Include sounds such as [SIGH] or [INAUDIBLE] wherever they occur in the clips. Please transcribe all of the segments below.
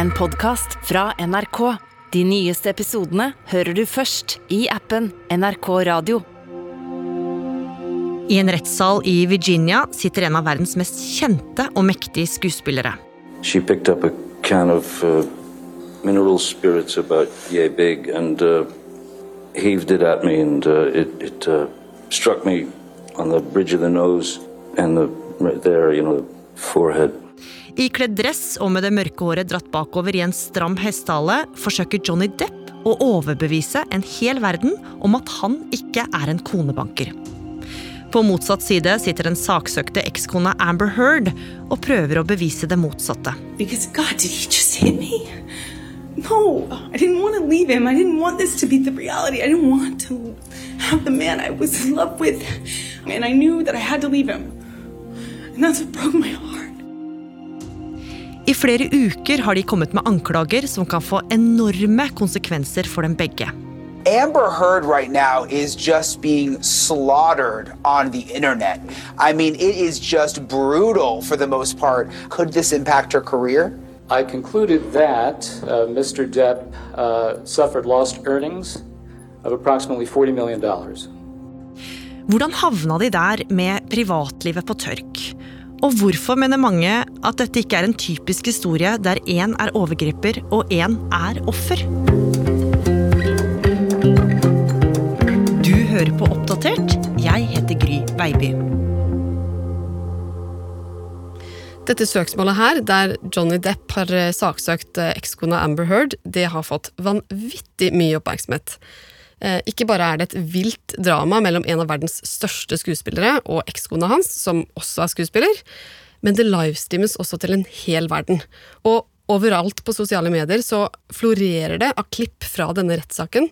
en podkast fra NRK. De nyeste episodene hører du først i appen NRK Radio. I en rettssal i Virginia sitter en av verdens mest kjente og mektige skuespillere. She picked up a can of uh, mineral spirits about yay big and uh, heaved it at me, and uh, it, it uh, struck me on the bridge of the nose and the right there, you know, the forehead. Ikledd dress og med det mørke håret dratt bakover i en stram hestehale forsøker Johnny Depp å overbevise en hel verden om at han ikke er en konebanker. På motsatt side sitter den saksøkte ekskona Amber Heard og prøver å bevise det motsatte. Because God, did he just hit me? No, I didn't want to leave him. I didn't want this to be the reality. I didn't want to have I was in love with. And I knew that I had to leave him. And that's what broke my heart. I flere uker har de kommet med anklager som kan få enorme konsekvenser for dem begge. Amber Heard right now is just being slaughtered on the internet. I mean, it is just brutal for the most part. Could this impact her career? I concluded that uh, Mr. Depp uh, suffered lost earnings of approximately $40 million. Hvordan havna de der med privatlivet på tørk? Og hvorfor mener mange at dette ikke er en typisk historie der én er overgriper og én er offer? Du hører på Oppdatert. Jeg heter Gry Baby. Dette søksmålet her, der Johnny Depp har eh, saksøkt eh, ekskona Amber Heard, det har fått vanvittig mye oppmerksomhet. Eh, ikke bare er det et vilt drama mellom en av verdens største skuespillere og ekskona hans, som også er skuespiller, men det livestreames også til en hel verden. Og overalt på sosiale medier så florerer det av klipp fra denne rettssaken.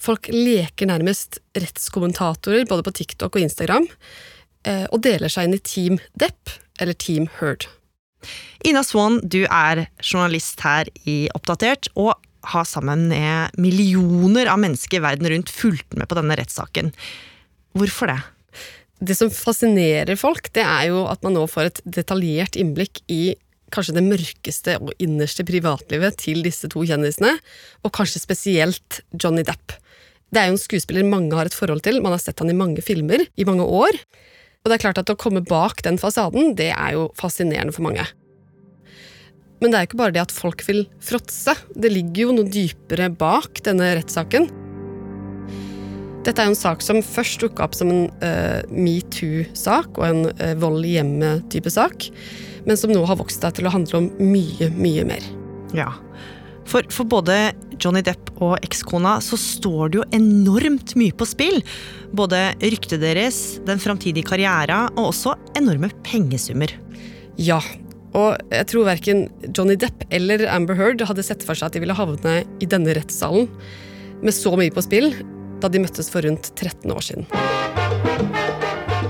Folk leker nærmest rettskommentatorer både på TikTok og Instagram, eh, og deler seg inn i Team Depp eller Team Heard. Ina Swan, du er journalist her i Oppdatert, og har sammen med millioner av mennesker verden rundt fulgt med på denne rettssaken. Hvorfor det? Det som fascinerer folk, det er jo at man nå får et detaljert innblikk i kanskje det mørkeste og innerste privatlivet til disse to kjendisene, og kanskje spesielt Johnny Depp. Det er jo en skuespiller mange har et forhold til, man har sett han i mange filmer i mange år. Og det er klart at å komme bak den fasaden, det er jo fascinerende for mange. Men det er ikke bare det at folk vil fråtse, det ligger jo noe dypere bak denne rettssaken. Dette er jo en sak som først dukka opp som en uh, metoo-sak og en uh, vold i hjemmet-type sak, men som nå har vokst seg til å handle om mye, mye mer. Ja, for, for både Johnny Depp og ekskona så står det jo enormt mye på spill. Både ryktet deres, den framtidige karriera og også enorme pengesummer. Ja, og jeg tror verken Johnny Depp eller Amber Heard hadde sett for seg at de ville havne i denne rettssalen med så mye på spill da de møttes for rundt 13 år siden.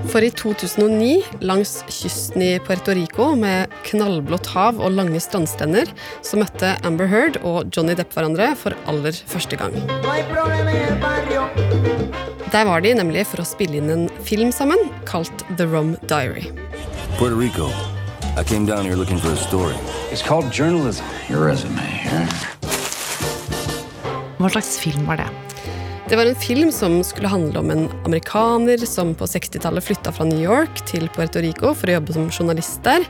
For i 2009, langs kysten i Puerto Rico med knallblått hav og lange strandstrender, så møtte Amber Heard og Johnny Depp hverandre for aller første gang. Der var de nemlig for å spille inn en film sammen kalt The Rum Diary. Puerto Rico. I came down here looking for a story. It's called journalism. Your resume here. Hva slags film var det? Det var en film som skulle handle om en amerikaner som på 60-tallet flytta fra New York til Puerto Rico for å jobbe som journalist der.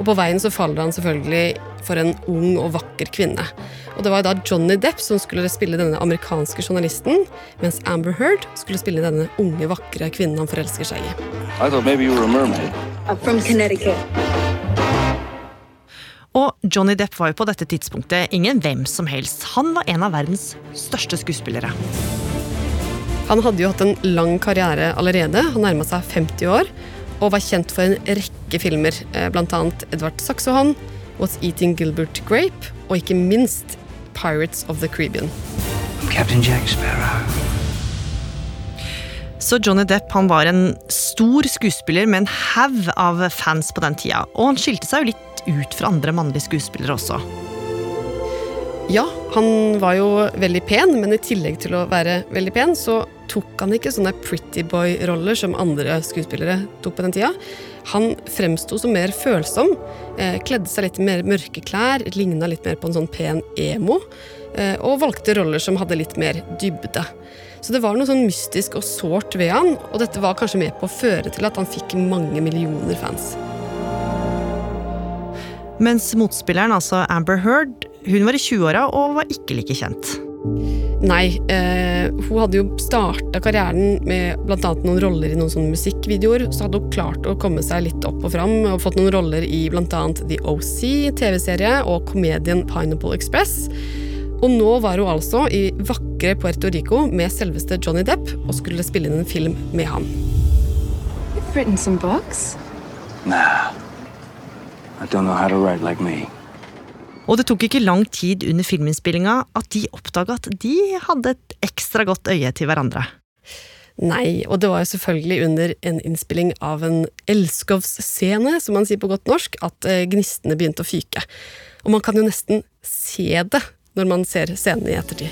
Og på veien så faller han selvfølgelig for en ung og vakker kvinne. Og det var da Johnny Depp som skulle spille denne amerikanske journalisten, mens Amber Heard skulle spille denne unge, vakre kvinnen han forelsker seg i. I thought maybe you were a mermaid. I'm from Connecticut. Og Johnny Depp var jo på dette tidspunktet ingen hvem som helst. Han var en av verdens største skuespillere. Han hadde jo hatt en lang karriere allerede. Han nærma seg 50 år og var kjent for en rekke filmer, eh, bl.a. Edvard Saxohan, What's Eating Gilbert Grape og ikke minst Pirates of the Caribbean. Captain Jack Sparrow. Så Johnny Depp han var en stor skuespiller med en haug av fans på den tida. Og han skilte seg jo litt ut fra andre mannlige skuespillere også. Ja, han var jo veldig pen, men i tillegg til å være veldig pen, så tok han ikke sånne pretty boy-roller som andre skuespillere tok på den tida. Han fremsto som mer følsom, eh, kledde seg litt mer mørke klær, ligna litt mer på en sånn pen emo, eh, og valgte roller som hadde litt mer dybde. Så det var noe sånn mystisk og sårt ved han, og dette var kanskje med på å føre til at han fikk mange millioner fans. Mens motspilleren, altså Amber Heard, hun var i 20-åra og var ikke like kjent. Nei, eh, hun hadde jo starta karrieren med bl.a. noen roller i noen sånne musikkvideoer. Så hadde hun klart å komme seg litt opp og fram og fått noen roller i bl.a. The OC, TV-serie, og komedien Pineapple Express. Og nå var hun altså i vakre Puerto Rico med selveste Johnny Depp og skulle spille inn en film med han. You've written some books. Nah. I don't know how to write like. Og det tok ikke lang tid under filminnspillinga at de oppdaga at de hadde et ekstra godt øye til hverandre. Nei, og det var jo selvfølgelig under en innspilling av en elskovsscene, som man sier på godt norsk, at eh, gnistene begynte å fyke. Og man kan jo nesten se det når man ser scenen i ettertid.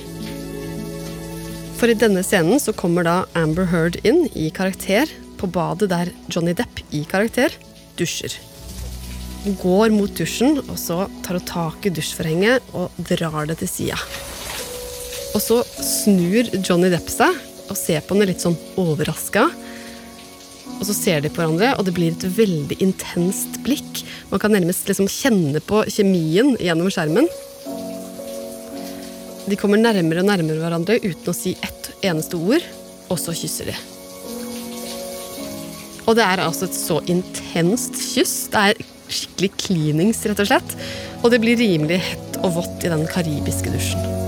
For i denne scenen så kommer da Amber Heard inn i karakter på badet der Johnny Depp i karakter dusjer. Hun går mot dusjen, og så tar hun tak i dusjforhenget og drar det til sida. Og så snur Johnny Depp seg og ser på henne litt sånn overraska. Og så ser de på hverandre, og det blir et veldig intenst blikk. Man kan nærmest liksom kjenne på kjemien gjennom skjermen. De kommer nærmere og nærmere hverandre uten å si ett eneste ord, og så kysser de. Og det er altså et så intenst kyss. Det er skikkelig cleanings, rett og slett. Og det blir rimelig hett og vått i den karibiske dusjen.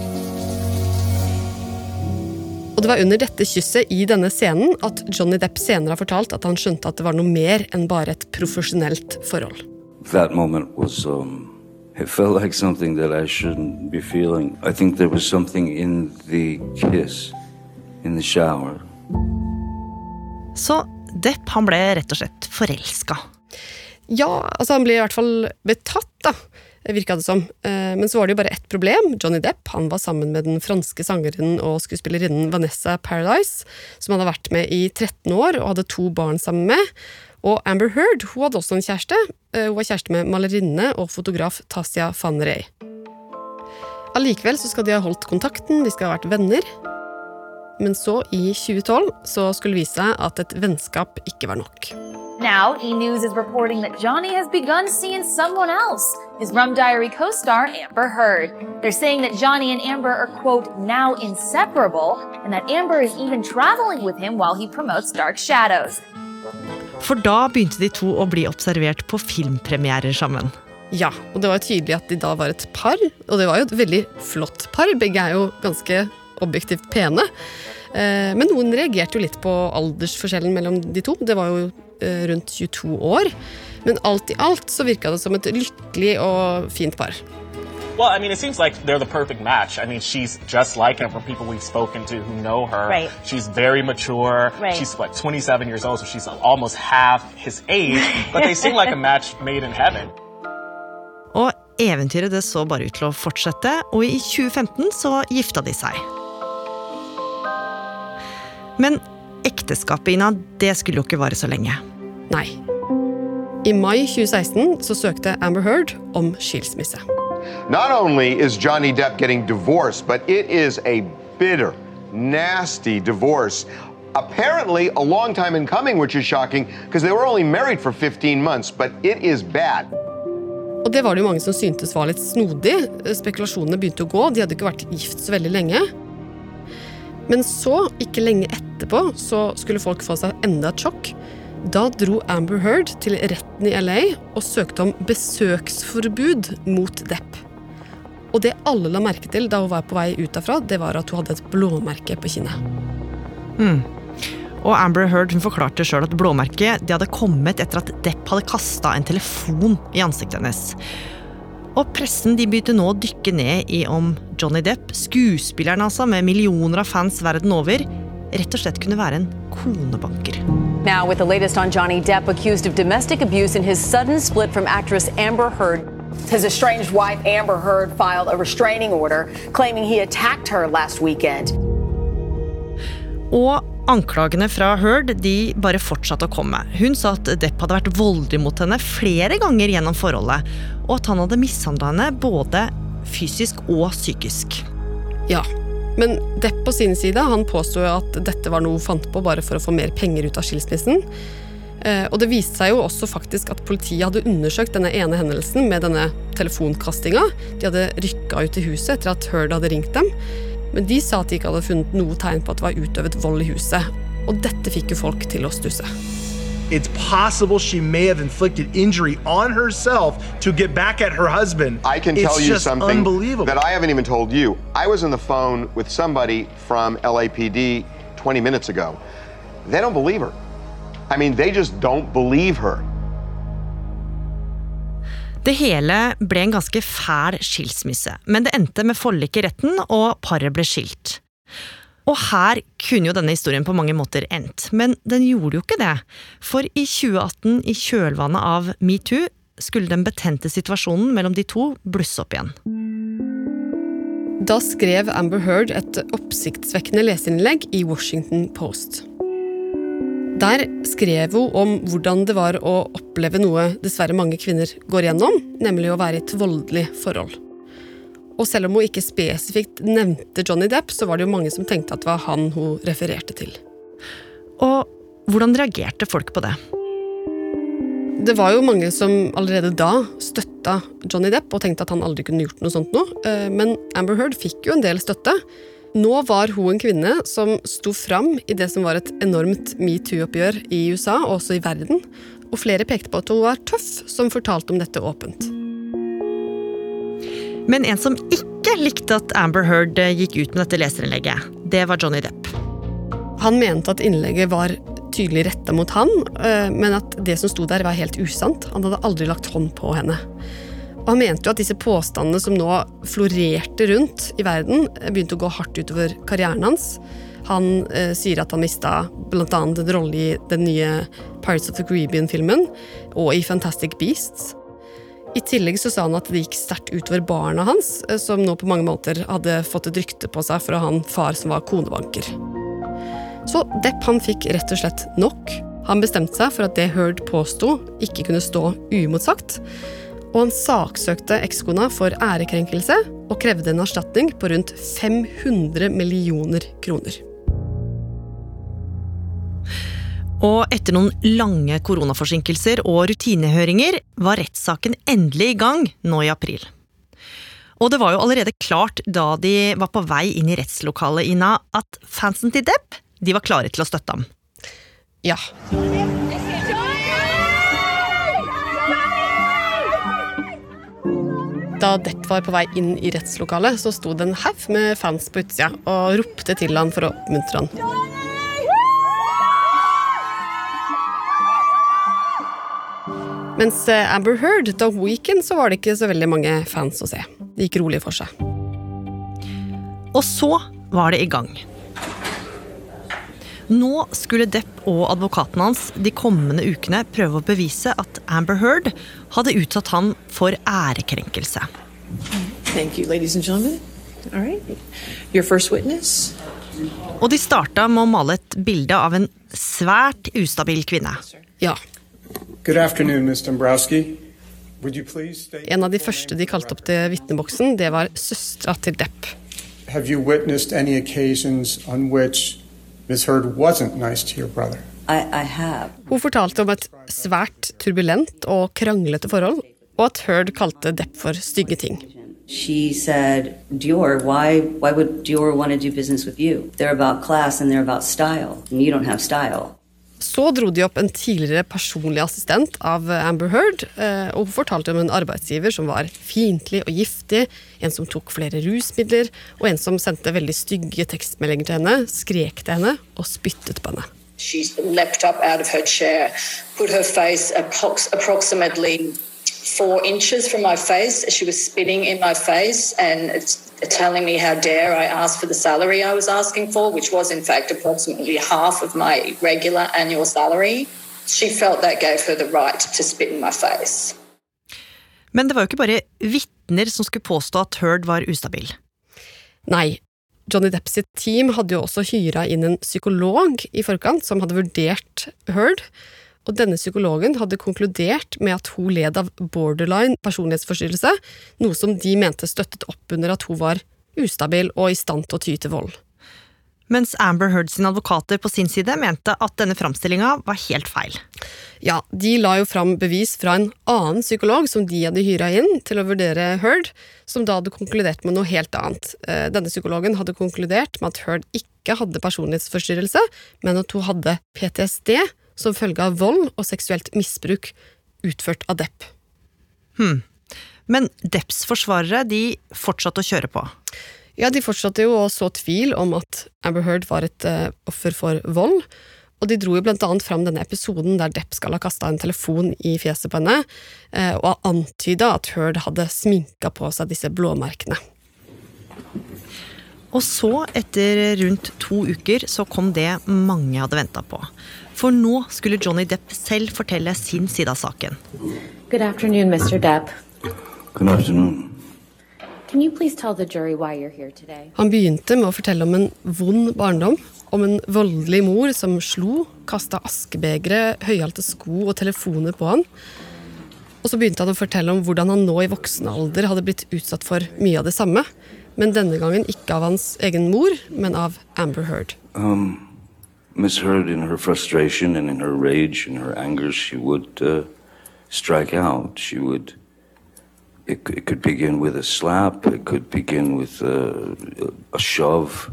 Og det var under dette kysset i denne scenen at Johnny Depp senere har fortalt at han skjønte at det var noe mer enn bare et profesjonelt forhold. That moment was, um, it felt like something that I shouldn't be feeling. I think there was something in the kiss, in the shower. Så Depp han ble rett og slett forelska. Ja, altså han ble i hvert fall betatt, da, virka det som. Eh, Men så var det jo bare ett problem. Johnny Depp han var sammen med den franske sangeren og skuespillerinnen Vanessa Paradise, som han hadde vært med i 13 år og hadde to barn sammen med. Og Amber Heard hun hadde også en kjæreste. Eh, Hun var kjæreste med malerinne og fotograf Tasia van Rey. Allikevel så skal de ha holdt kontakten, de skal ha vært venner. Men så, i 2012, så skulle det vise seg at et vennskap ikke var nok. Now, E! News is reporting that Johnny has begun seeing someone else, his Rum Diary co star, Amber Heard. They're saying that Johnny and Amber are, quote, now inseparable, and that Amber is even traveling with him while he promotes Dark Shadows. For da begynte de to å bli observert på filmpremierer sammen. Ja, og det var tydelig at de da var et par, og det var jo et veldig flott par. Begge er jo ganske objektivt pene. Eh, Men noen reagerte jo litt på aldersforskjellen mellom de to. Det var jo rundt 22 år. Men alt i alt så virka det som et lykkelig og fint par. Well, I mean, it seems like they're the perfect match. I mean, she's just like him from people we've spoken to who know her. Right. She's very mature. Right. She's what, 27 years old, so she's almost half his age. but they seem like a [LAUGHS] match made in heaven. Og eventyret det så bare ut til å fortsette, og i 2015 så gifta de seg. Men ekteskapet Ina, det skulle jo ikke vare så lenge. Nei. I mai 2016 så søkte Amber Heard om skilsmisse. Not only is Johnny Depp getting divorced, but it is a bitter, nasty divorce. Apparently, a long time in coming, which is shocking because they were only married for 15 months, but it is bad. Og det var det jo mange som syntes var litt snodig. Spekulasjonene begynte å gå, de hadde ikke vært gift så veldig lenge. Men så, ikke lenge etterpå, så skulle folk få seg enda et sjokk. Da dro Amber Heard til retten i LA og søkte om besøksforbud mot Depp. Og det alle la merke til da hun var på vei ut derfra, det var at hun hadde et blåmerke på kinnet. Mm. Og Amber Heard hun forklarte sjøl at blåmerket hadde kommet etter at Depp hadde kasta en telefon i ansiktet hennes. Og pressen de begynte nå å dykke ned i om Johnny Depp, skuespilleren altså, med millioner av fans verden over, rett og slett kunne være en konebanker. Now, with the latest on Johnny Depp accused of domestic abuse in his sudden split from actress Amber Heard. His estranged wife, Amber Heard, filed a restraining order claiming he attacked her last weekend. Og Anklagene fra Heard de bare fortsatte å komme. Hun sa at Depp hadde vært voldelig mot henne flere ganger gjennom forholdet, og at han hadde mishandla henne både fysisk og psykisk. Ja, men Depp på sin side han påsto at dette var noe hun fant på bare for å få mer penger ut av skilsmissen. Eh, og det viste seg jo også faktisk at politiet hadde undersøkt denne ene hendelsen med denne telefonkastinga. De hadde rykka ut i huset etter at Heard hadde ringt dem. Men de sa at de ikke hadde funnet noe tegn på at det var utøvet vold i huset. Og dette fikk jo folk til å stusse. It's possible she may have inflicted injury on herself to get back at her husband. I can it's tell you just something unbelievable. that I haven't even told you. I was on the phone with somebody from LAPD 20 minutes ago. They don't believe her. I mean, they just don't believe her. Det hele ble en ganske fæl skilsmisse, men det endte med forlik i retten, og paret ble skilt. Og her kunne jo denne historien på mange måter endt, men den gjorde jo ikke det. For i 2018, i kjølvannet av metoo, skulle den betente situasjonen mellom de to blusse opp igjen. Da skrev Amber Heard et oppsiktsvekkende leserinnlegg i Washington Post. Der skrev hun om hvordan det var å oppleve noe dessverre mange kvinner går gjennom, nemlig å være i et voldelig forhold. Og selv om hun ikke spesifikt nevnte Johnny Depp, så var det jo mange som tenkte at det var han hun refererte til. Og hvordan reagerte folk på det? Det var jo mange som allerede da støtta Johnny Depp og tenkte at han aldri kunne gjort noe sånt noe, eh, men Amber Heard fikk jo en del støtte. Nå var hun en kvinne som sto fram i det som var et enormt metoo-oppgjør i USA, og også i verden, og flere pekte på at hun var tøff som fortalte om dette åpent. Men en som ikke likte at Amber Heard eh, gikk ut med dette leserinnlegget, det var Johnny Depp. Han mente at innlegget var tydelig retta mot han, eh, men at det som sto der var helt usant. Han hadde aldri lagt hånd på henne. Og han mente jo at disse påstandene som nå florerte rundt i verden, begynte å gå hardt utover karrieren hans. Han eh, sier at han mista bl.a. en rolle i den nye Pirates of the Caribbean-filmen og i Fantastic Beasts. I tillegg så sa han at det gikk sterkt utover barna hans, eh, som nå på mange måter hadde fått et rykte på seg for å ha en far som var konebanker. Så Depp han fikk rett og slett nok. Han bestemte seg for at det Heard påsto, ikke kunne stå uimotsagt. Og han saksøkte ekskona for ærekrenkelse og krevde en erstatning på rundt 500 millioner kroner. Og etter noen lange koronaforsinkelser og rutinehøringer var rettssaken endelig i gang nå i april. Og det var jo allerede klart da de var på vei inn i rettslokalet, Ina, at fansen til Depp de var klare til å støtte ham. Ja. Da Depp var på vei inn i rettslokalet, så sto det en haug med fans på utsida og ropte til han for å oppmuntre han. Mens eh, Amber Heard, da hun gikk inn, så var det ikke så veldig mange fans å se. Det gikk rolig for seg. Og så var det i gang. Nå skulle Depp og advokaten hans de kommende ukene prøve å bevise at Amber Heard hadde utsatt ham for ærekrenkelse. Thank you, ladies and gentlemen. All right. Your first witness. Og de starta med å male et bilde av en svært ustabil kvinne. Ja. Good afternoon, Ms. Dombrowski. Would you please state En av de første de kalte opp til vitneboksen, det var søstera til Depp. have you witnessed any occasions on which Ms. Heard wasn't nice to your brother? I, I have. Hun fortalte om et svært turbulent og kranglete forhold, og at Heard kalte Depp for stygge ting. She said, Dior, why, why would Dior want to do business with you? They're about class and they're about style, and you don't have style. Så dro de opp en tidligere personlig assistent av Amber Heard, eh, og hun fortalte om en arbeidsgiver som var fiendtlig og giftig, en som tok flere rusmidler, og en som sendte veldig stygge tekstmeldinger til henne, skrek til henne og spyttet på henne. She leapt up out of her chair, put her face approx- approximately four inches from my face. She was spitting in my face and it's telling me how dare I ask for the salary I was asking for, which was in fact approximately half of my regular annual salary. She felt that gave her the right to spit in my face. Men det var jo ikke bare vitner som skulle påstå at Heard var ustabil. Nei, Johnny Depp sitt team hadde jo også hyra inn en psykolog i forkant, som hadde vurdert Heard. Og denne psykologen hadde konkludert med at hun led av borderline personlighetsforstyrrelse, noe som de mente støttet opp under at hun var ustabil og i stand til å ty til vold. Mens Amber Heard sine advokater på sin side mente at denne framstillinga var helt feil. Ja, de la jo fram bevis fra en annen psykolog som de hadde hyra inn til å vurdere Heard, som da hadde konkludert med noe helt annet. Eh, denne psykologen hadde konkludert med at Heard ikke hadde personlighetsforstyrrelse, men at hun hadde PTSD som følge av vold og seksuelt misbruk utført av Depp. Hmm. Men Depps forsvarere de fortsatte å kjøre på. Ja, De fortsatte jo å så tvil om at Amber Heard var et uh, offer for vold. Og de dro jo blant annet fram denne episoden der Depp skal ha kasta en telefon i fjeset på henne, uh, og antyda at Heard hadde sminka på seg disse blåmerkene. Og så, etter rundt to uker, så kom det mange hadde venta på. For nå skulle Johnny Depp selv fortelle sin side av saken. Good afternoon, Mr. Depp. Good afternoon. Can you please tell the jury why you're here today? Han begynte med å fortelle om en vond barndom, om en voldelig mor som slo, kasta askebegre, høyhalte sko og telefoner på han. Og så begynte han å fortelle om hvordan han nå i voksen alder hadde blitt utsatt for mye av det samme, men denne gangen ikke av hans egen mor, men av Amber Heard. Um, Miss Heard, in her frustration and in her rage and her anger, she would uh, strike out. She would it, it could begin with a slap, it could begin with a, a shove,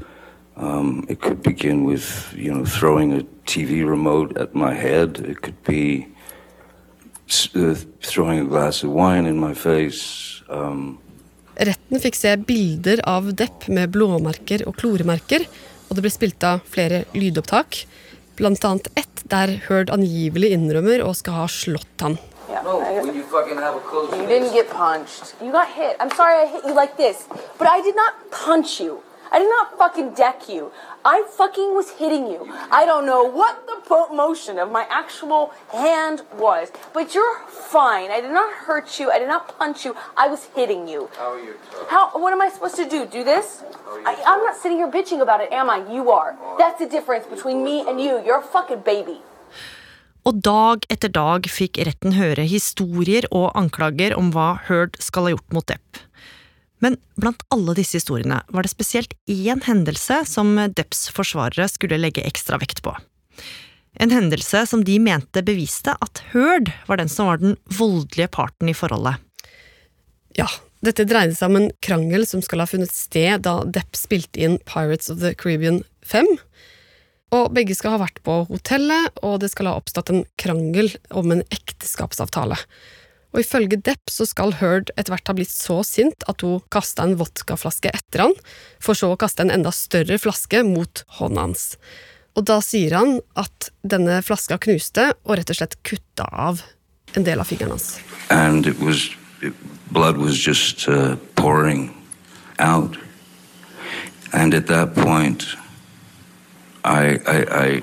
um, it could begin with, you know, throwing a TV remote at my head, it could be uh, throwing a glass of wine in my face. Um, Retten fikk se bilder av Depp med blåmerker og kloremerker, og det ble spilt av flere lydopptak, blant annet ett der Heard angivelig innrømmer å skal ha slått han. Yeah. No, when you fucking have a close You didn't get punched. You got hit. I'm sorry I hit you like this, but I did not punch you. I did not fucking deck you. I fucking was hitting you. I don't know what the motion of my actual hand was, but you're fine. I did not hurt you. I did not punch you. I was hitting you. How are you? How? What am I supposed to do? Do this? I, I'm not sitting here bitching about it, am I? You are. That's the difference between me and you. You're a fucking baby. Og dag etter dag fikk retten høre historier og anklager om hva Heard skal ha gjort mot Depp. Men blant alle disse historiene var det spesielt én hendelse som Depps forsvarere skulle legge ekstra vekt på. En hendelse som de mente beviste at Heard var den som var den voldelige parten i forholdet. Ja, dette dreide seg om en krangel som skal ha funnet sted da Depp spilte inn Pirates of the Caribbean 5. Og begge skal ha vært på hotellet, og det skal ha oppstått en krangel om en ekteskapsavtale. Og ifølge Depp så skal Heard etter hvert ha blitt så sint at hun kasta en vodkaflaske etter han, for så å kaste en enda større flaske mot hånda hans. Og da sier han at denne flaska knuste og rett og slett kutta av en del av fingeren hans. And it was, it, blood was just uh, pouring out. And at that point I, I, I,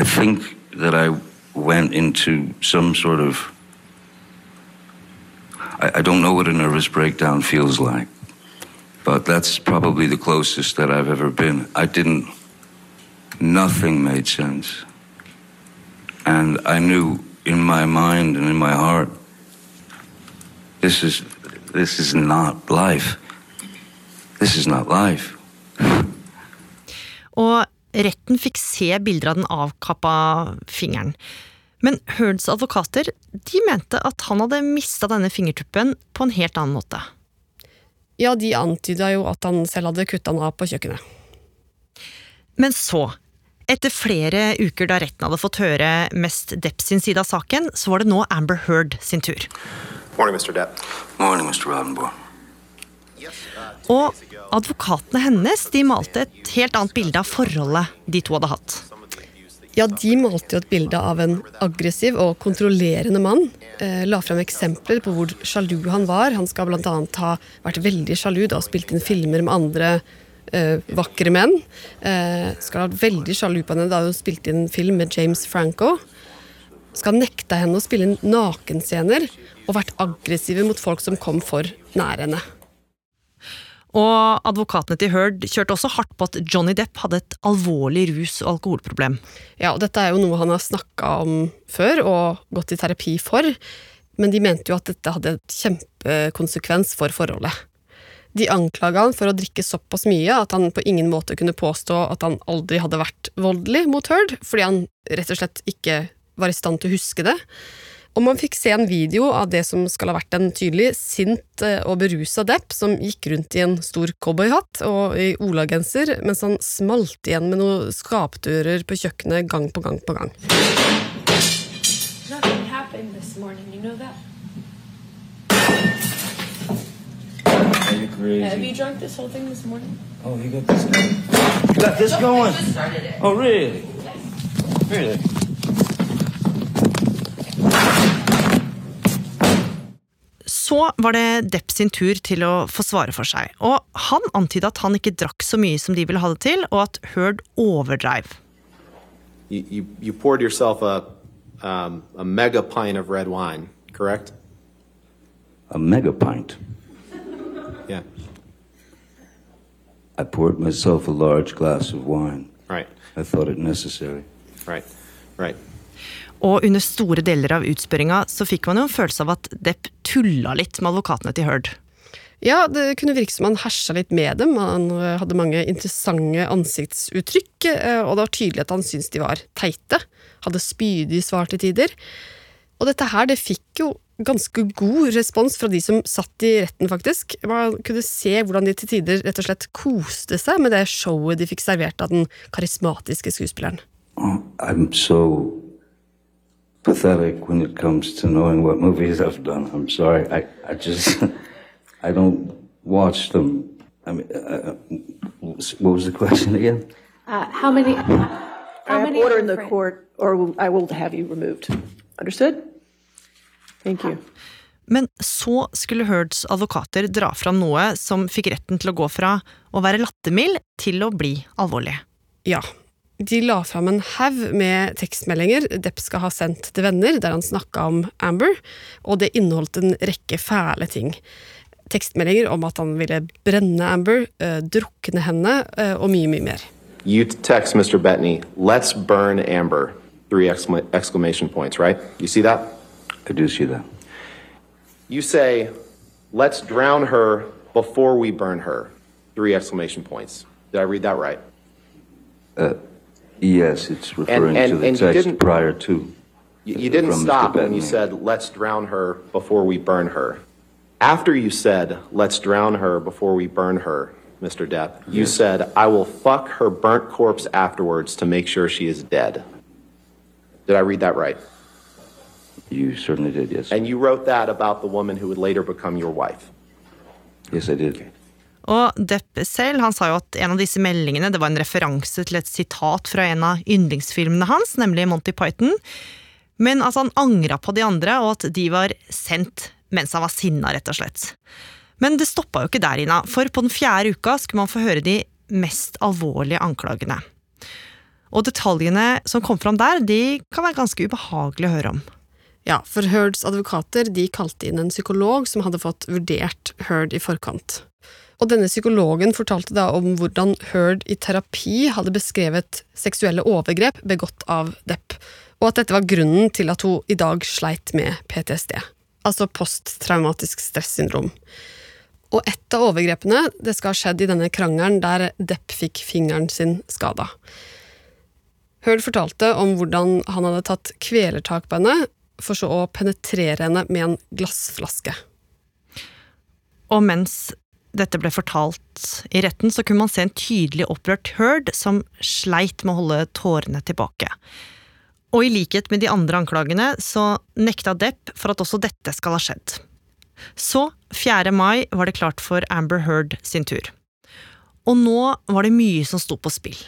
I think that I went into some sort of. I, I don't know what a nervous breakdown feels like, but that's probably the closest that I've ever been. I didn't. Nothing made sense. And I knew in my mind and in my heart, this is this is not life. This is not life. Og Retten fikk se bilder av den avkappa fingeren. Men Hearns advokater de mente at han hadde mista denne fingertuppen på en helt annen måte. Ja, de antyda jo at han selv hadde kutta den av på kjøkkenet. Men så, etter flere uker da retten hadde fått høre mest Depp sin side av saken, så var det nå Amber Heard sin tur. Morning, Mr. Depp. Morning, Mr. Og advokatene hennes de malte et helt annet bilde av forholdet de to hadde hatt. Ja, de malte jo et bilde av en aggressiv og kontrollerende mann. Eh, la frem eksempler på hvor sjalu han var. Han skal bl.a. ha vært veldig sjalu da og spilt inn filmer med andre eh, vakre menn. Eh, skal ha vært veldig sjalu på henne da hun spilte inn film med James Franco. Skal ha nekta henne å spille inn nakenscener og vært aggressive mot folk som kom for nær henne. Og advokatene til Heard kjørte også hardt på at Johnny Depp hadde et alvorlig rus- og alkoholproblem. Ja, og dette er jo noe han har snakka om før og gått i terapi for, men de mente jo at dette hadde et kjempekonsekvens for forholdet. De anklaga han for å drikke såpass mye at han på ingen måte kunne påstå at han aldri hadde vært voldelig mot Heard, fordi han rett og slett ikke var i stand til å huske det. Og man fikk se en video av det som skal ha vært en tydelig sint eh, og berusa Depp, som gikk rundt i en stor cowboyhatt og i olagenser mens han smalt igjen med noen skapdører på kjøkkenet gang på gang på gang. Morning, you know that? Are you crazy? Have you drunk this whole thing this morning? Oh, you got this going? You got this going? Oh, really? Really? Så var det Depp sin tur til å få svare for seg, og han antyda at han ikke drakk så mye som de ville ha det til, og at Heard overdreiv. You, you, you poured yourself a, um, a mega pint of red wine, correct? A mega pint. Yeah. I poured myself a large glass of wine. Right. I thought it necessary. Right. Right. Og under store deler av utspørringa så fikk man jo en følelse av at Depp tulla litt med advokatene til Heard. Ja, det kunne virke som han hersa litt med dem, han eh, hadde mange interessante ansiktsuttrykk, eh, og det var tydelig at han syntes de var teite, hadde spydige svar til tider. Og dette her, det fikk jo ganske god respons fra de som satt i retten, faktisk. Man kunne se hvordan de til tider rett og slett koste seg med det showet de fikk servert av den karismatiske skuespilleren. Oh, I'm so pathetic when it comes to knowing what movies I've done. I'm sorry. I, I just, [LAUGHS] I don't watch them. I mean, uh, what was the question again? Uh, how many? How I have many order in the different? court, or I will have you removed. Understood? Thank you. Men så skulle Heards advokater dra fram noe som fikk retten til å gå fra å være lattermild til å bli alvorlig. Ja. De la fram en haug med tekstmeldinger Depp skal ha sendt til venner, der han snakka om Amber, og det inneholdt en rekke fæle ting. Tekstmeldinger om at han ville brenne Amber, uh, drukne henne, uh, og mye, mye mer. You text Mr. Bettany, let's burn Amber. Three excla- exclamation points, right? You see that? I do see that. You say, let's drown her before we burn her. Three exclamation points. Did I read that right? Uh, yes, it's referring and- to the and you text didn't- prior to. You, you didn't from Mr. stop when you Bettany. said, let's drown her before we burn her. After you said, let's drown her before we burn her, Mr. Depp, you said, I will fuck her burnt corpse afterwards to make sure she is dead. Did I read that right? You certainly did, yes. And you wrote that about the woman who would later become your wife. Yes, I did. Og Depp selv han sa jo at en av disse meldingene det var en referanse til et sitat fra en av yndlingsfilmene hans, nemlig Monty Python. Men at han angra på de andre, og at de var sendt mens han var sinna, rett og slett. Men det stoppa jo ikke der, Ina, for på den fjerde uka skulle man få høre de mest alvorlige anklagene. Og detaljene som kom fram der, de kan være ganske ubehagelige å høre om. Ja, for Heards advokater de kalte inn en psykolog som hadde fått vurdert Heard i forkant. Og denne psykologen fortalte da om hvordan Heard i terapi hadde beskrevet seksuelle overgrep begått av Depp, og at dette var grunnen til at hun i dag sleit med PTSD, altså posttraumatisk stressyndrom. Og et av overgrepene det skal ha skjedd i denne krangelen der Depp fikk fingeren sin skada. Heard fortalte om hvordan han hadde tatt kvelertak på henne, for så å penetrere henne med en glassflaske. Og mens dette ble fortalt i retten, så kunne man se en tydelig opprørt Heard som sleit med å holde tårene tilbake. Og i likhet med de andre anklagene, så nekta Depp for at også dette skal ha skjedd. Så, 4. mai, var det klart for Amber Heard sin tur. Og nå var det mye som sto på spill.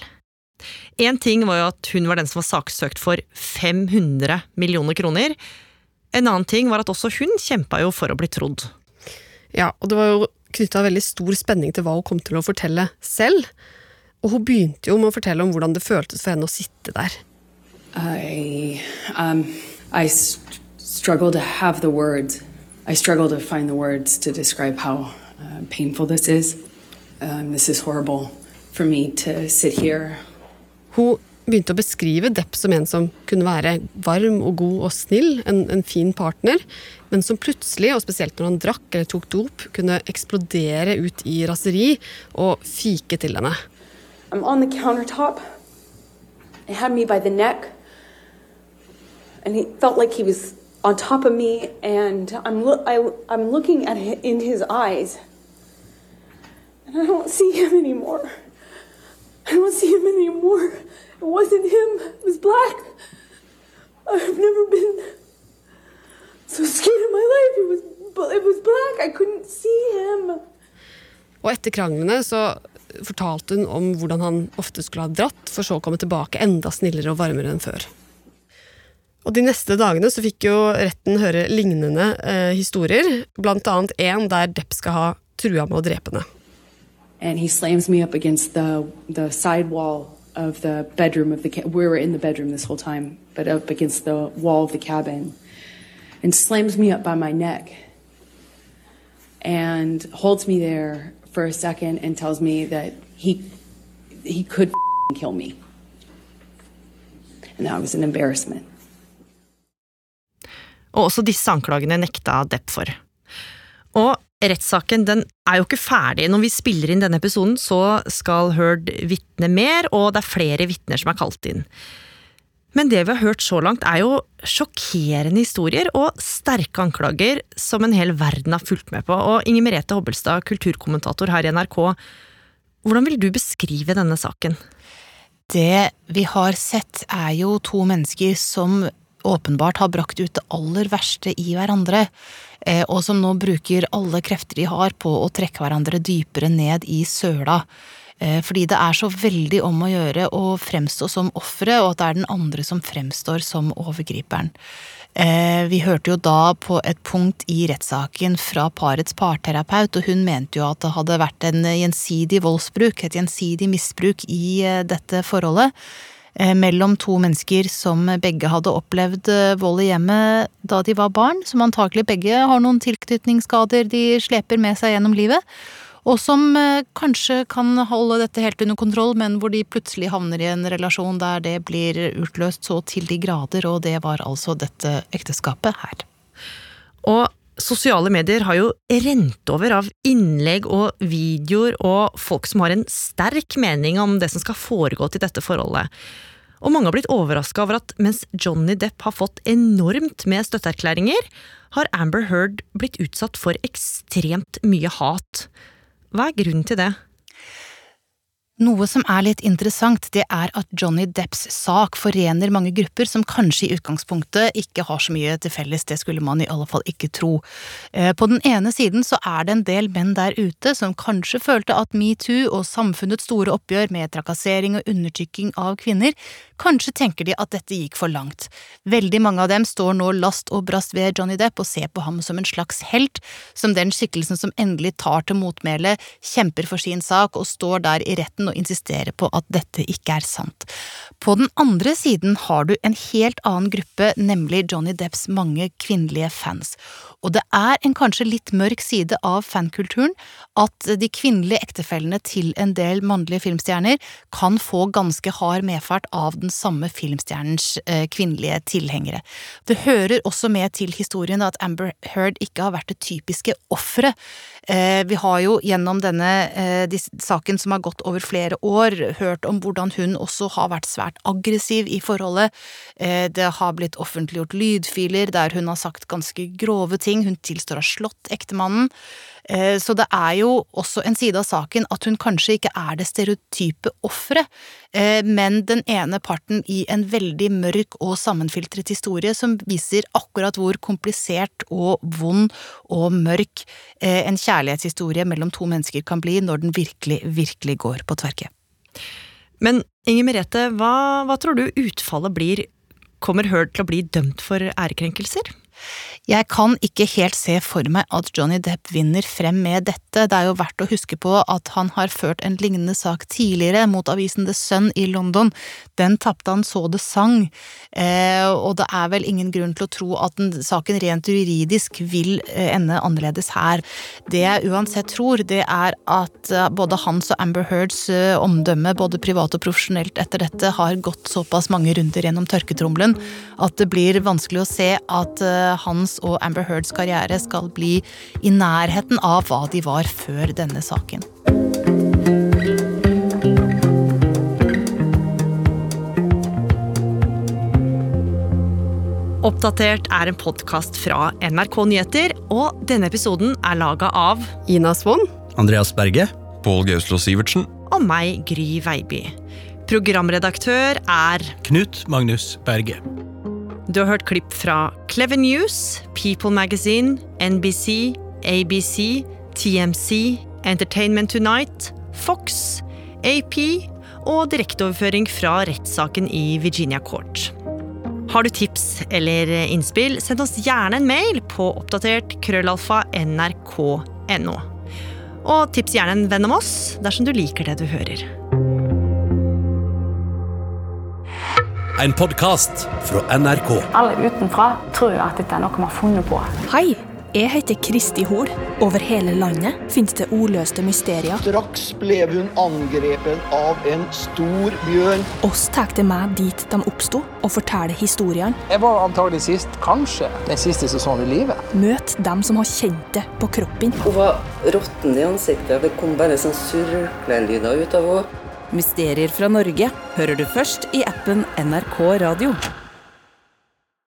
Én ting var jo at hun var den som var saksøkt for 500 millioner kroner. En annen ting var at også hun kjempa jo for å bli trodd. Ja, og det var jo knytta veldig stor spenning til hva hun kom til å fortelle selv. Og hun begynte jo med å fortelle om hvordan det føltes for henne å sitte der. I, um, I struggle to have the words. I struggle to find the words to describe how uh, painful this is. Um, this is horrible for me to sit here. Hun begynte å beskrive Depp som en som kunne være varm og god og snill, en, en fin partner, men som plutselig, og spesielt når han drakk eller tok dop, kunne eksplodere ut i raseri og fike til henne. I'm on the countertop. He had me by the neck. And he felt like he was on top of me. And I'm, lo- I, I'm looking at him in his eyes. And I don't see him anymore. I don't see him anymore. It wasn't him. It was black. I've never been so scared in my life. It was, it was black. I couldn't see him. Og etter kranglene så fortalte hun om hvordan han ofte skulle ha dratt, for så å komme tilbake enda snillere og varmere enn før. Og De neste dagene så fikk jo retten høre lignende eh, historier, blant annet en der Depp skal ha trua med å drepe henne. And he slams me up against the, the side wall of the bedroom of the ca- we were in the bedroom this whole time, but up against the wall of the cabin, and slams me up by my neck, and holds me there for a second and tells me that he he could kill me, and that was an embarrassment. Og også anklagene nekta Depp for. Og rettssaken den er jo ikke ferdig. Når vi spiller inn denne episoden, så skal Heard vitne mer, og det er flere vitner som er kalt inn. Men det vi har hørt så langt, er jo sjokkerende historier og sterke anklager som en hel verden har fulgt med på. Og Inger Merete Hobbelstad, kulturkommentator her i NRK, hvordan vil du beskrive denne saken? Det vi har sett, er jo to mennesker som åpenbart har brakt ut det aller verste i hverandre, og som nå bruker alle krefter de har på å trekke hverandre dypere ned i søla. Eh, fordi det er så veldig om å gjøre å fremstå som offeret, og at det er den andre som fremstår som overgriperen. Eh, vi hørte jo da på et punkt i rettssaken fra parets parterapeut, og hun mente jo at det hadde vært en gjensidig voldsbruk, et gjensidig misbruk i dette forholdet mellom to mennesker som begge hadde opplevd vold i hjemmet da de var barn, som antakelig begge har noen tilknytningsskader de sleper med seg gjennom livet, og som kanskje kan holde dette helt under kontroll, men hvor de plutselig havner i en relasjon der det blir utløst så til de grader, og det var altså dette ekteskapet her. Og sosiale medier har jo rent over av innlegg og videoer og folk som har en sterk mening om det som skal foregå til dette forholdet. Og mange har blitt overraska over at mens Johnny Depp har fått enormt med støtteerklæringer, har Amber Heard blitt utsatt for ekstremt mye hat. Hva er grunnen til det? Noe som er litt interessant, det er at Johnny Depps sak forener mange grupper som kanskje i utgangspunktet ikke har så mye til felles, det skulle man i alle fall ikke tro. På den ene siden så er det en del menn der ute som kanskje følte at metoo og samfunnets store oppgjør med trakassering og undertrykking av kvinner, kanskje tenker de at dette gikk for langt. Veldig mange av dem står nå last og brast ved Johnny Depp og ser på ham som en slags helt, som den skikkelsen som endelig tar til motmæle, kjemper for sin sak og står der i retten og insistere på at dette ikke er sant. På den andre siden har du en helt annen gruppe, nemlig Johnny Depps mange kvinnelige fans. Og det er en kanskje litt mørk side av fankulturen at de kvinnelige ektefellene til en del mannlige filmstjerner kan få ganske hard medfart av den samme filmstjernens kvinnelige tilhengere. Det hører også med til historien at Amber Heard ikke har vært det typiske offeret. Vi har jo gjennom denne saken som har gått over flere år, hørt om hvordan hun også har vært svært aggressiv i forholdet. Det har blitt offentliggjort lydfiler der hun har sagt ganske grove ting, hun tilstår å ha slått ektemannen. Så det er jo også en side av saken at hun kanskje ikke er det stereotype offeret, men den ene parten i en veldig mørk og sammenfiltret historie som viser akkurat hvor komplisert og vond og mørk en kjærlighetshistorie mellom to mennesker kan bli når den virkelig, virkelig går på tverke. Men Inger Merete, hva, hva tror du utfallet blir? Kommer Heard til å bli dømt for ærekrenkelser? Jeg kan ikke helt se for meg at Johnny Depp vinner frem med dette. Det er jo verdt å huske på at han har ført en lignende sak tidligere mot avisen The Sun i London. Den tapte han så det sang, eh, og det er vel ingen grunn til å tro at den, saken rent juridisk vil eh, ende annerledes her. Det jeg uansett tror, det er at eh, både hans og Amber Heards omdømme, både privat og profesjonelt etter dette, har gått såpass mange runder gjennom tørketrommelen at det blir vanskelig å se at hans og Amber Heards karriere skal bli i nærheten av hva de var før denne saken. Oppdatert er en podkast fra NRK Nyheter, og denne episoden er laga av Ina Svon. Andreas Berge. Pål Gauslo Sivertsen. Og meg, Gry Veiby. Programredaktør er Knut Magnus Berge. Du har hørt klipp fra Clever News, People Magazine, NBC, ABC, TMC, Entertainment Tonight, Fox, AP og direkteoverføring fra rettssaken i Virginia Court. Har du tips eller innspill, send oss gjerne en mail på oppdatert krøllalfa nrk.no. Og tips gjerne en venn om oss dersom du liker det du hører. En podkast fra NRK. Alle utenfra tror jo at dette er noe vi har funnet på. Hei, jeg heter Kristi Hol. Over hele landet finnes det ordløste mysterier. Straks ble hun angrepet av en stor bjørn. Oss tar det med dit de oppsto, og forteller historiene. Jeg var antagelig sist, kanskje, den siste som så i livet. Møt dem som har kjent det på kroppen. Hun var råtten i ansiktet. Det kom bare sånn surklelyder ut av henne. Mysterier fra Norge hører du først i appen NRK Radio.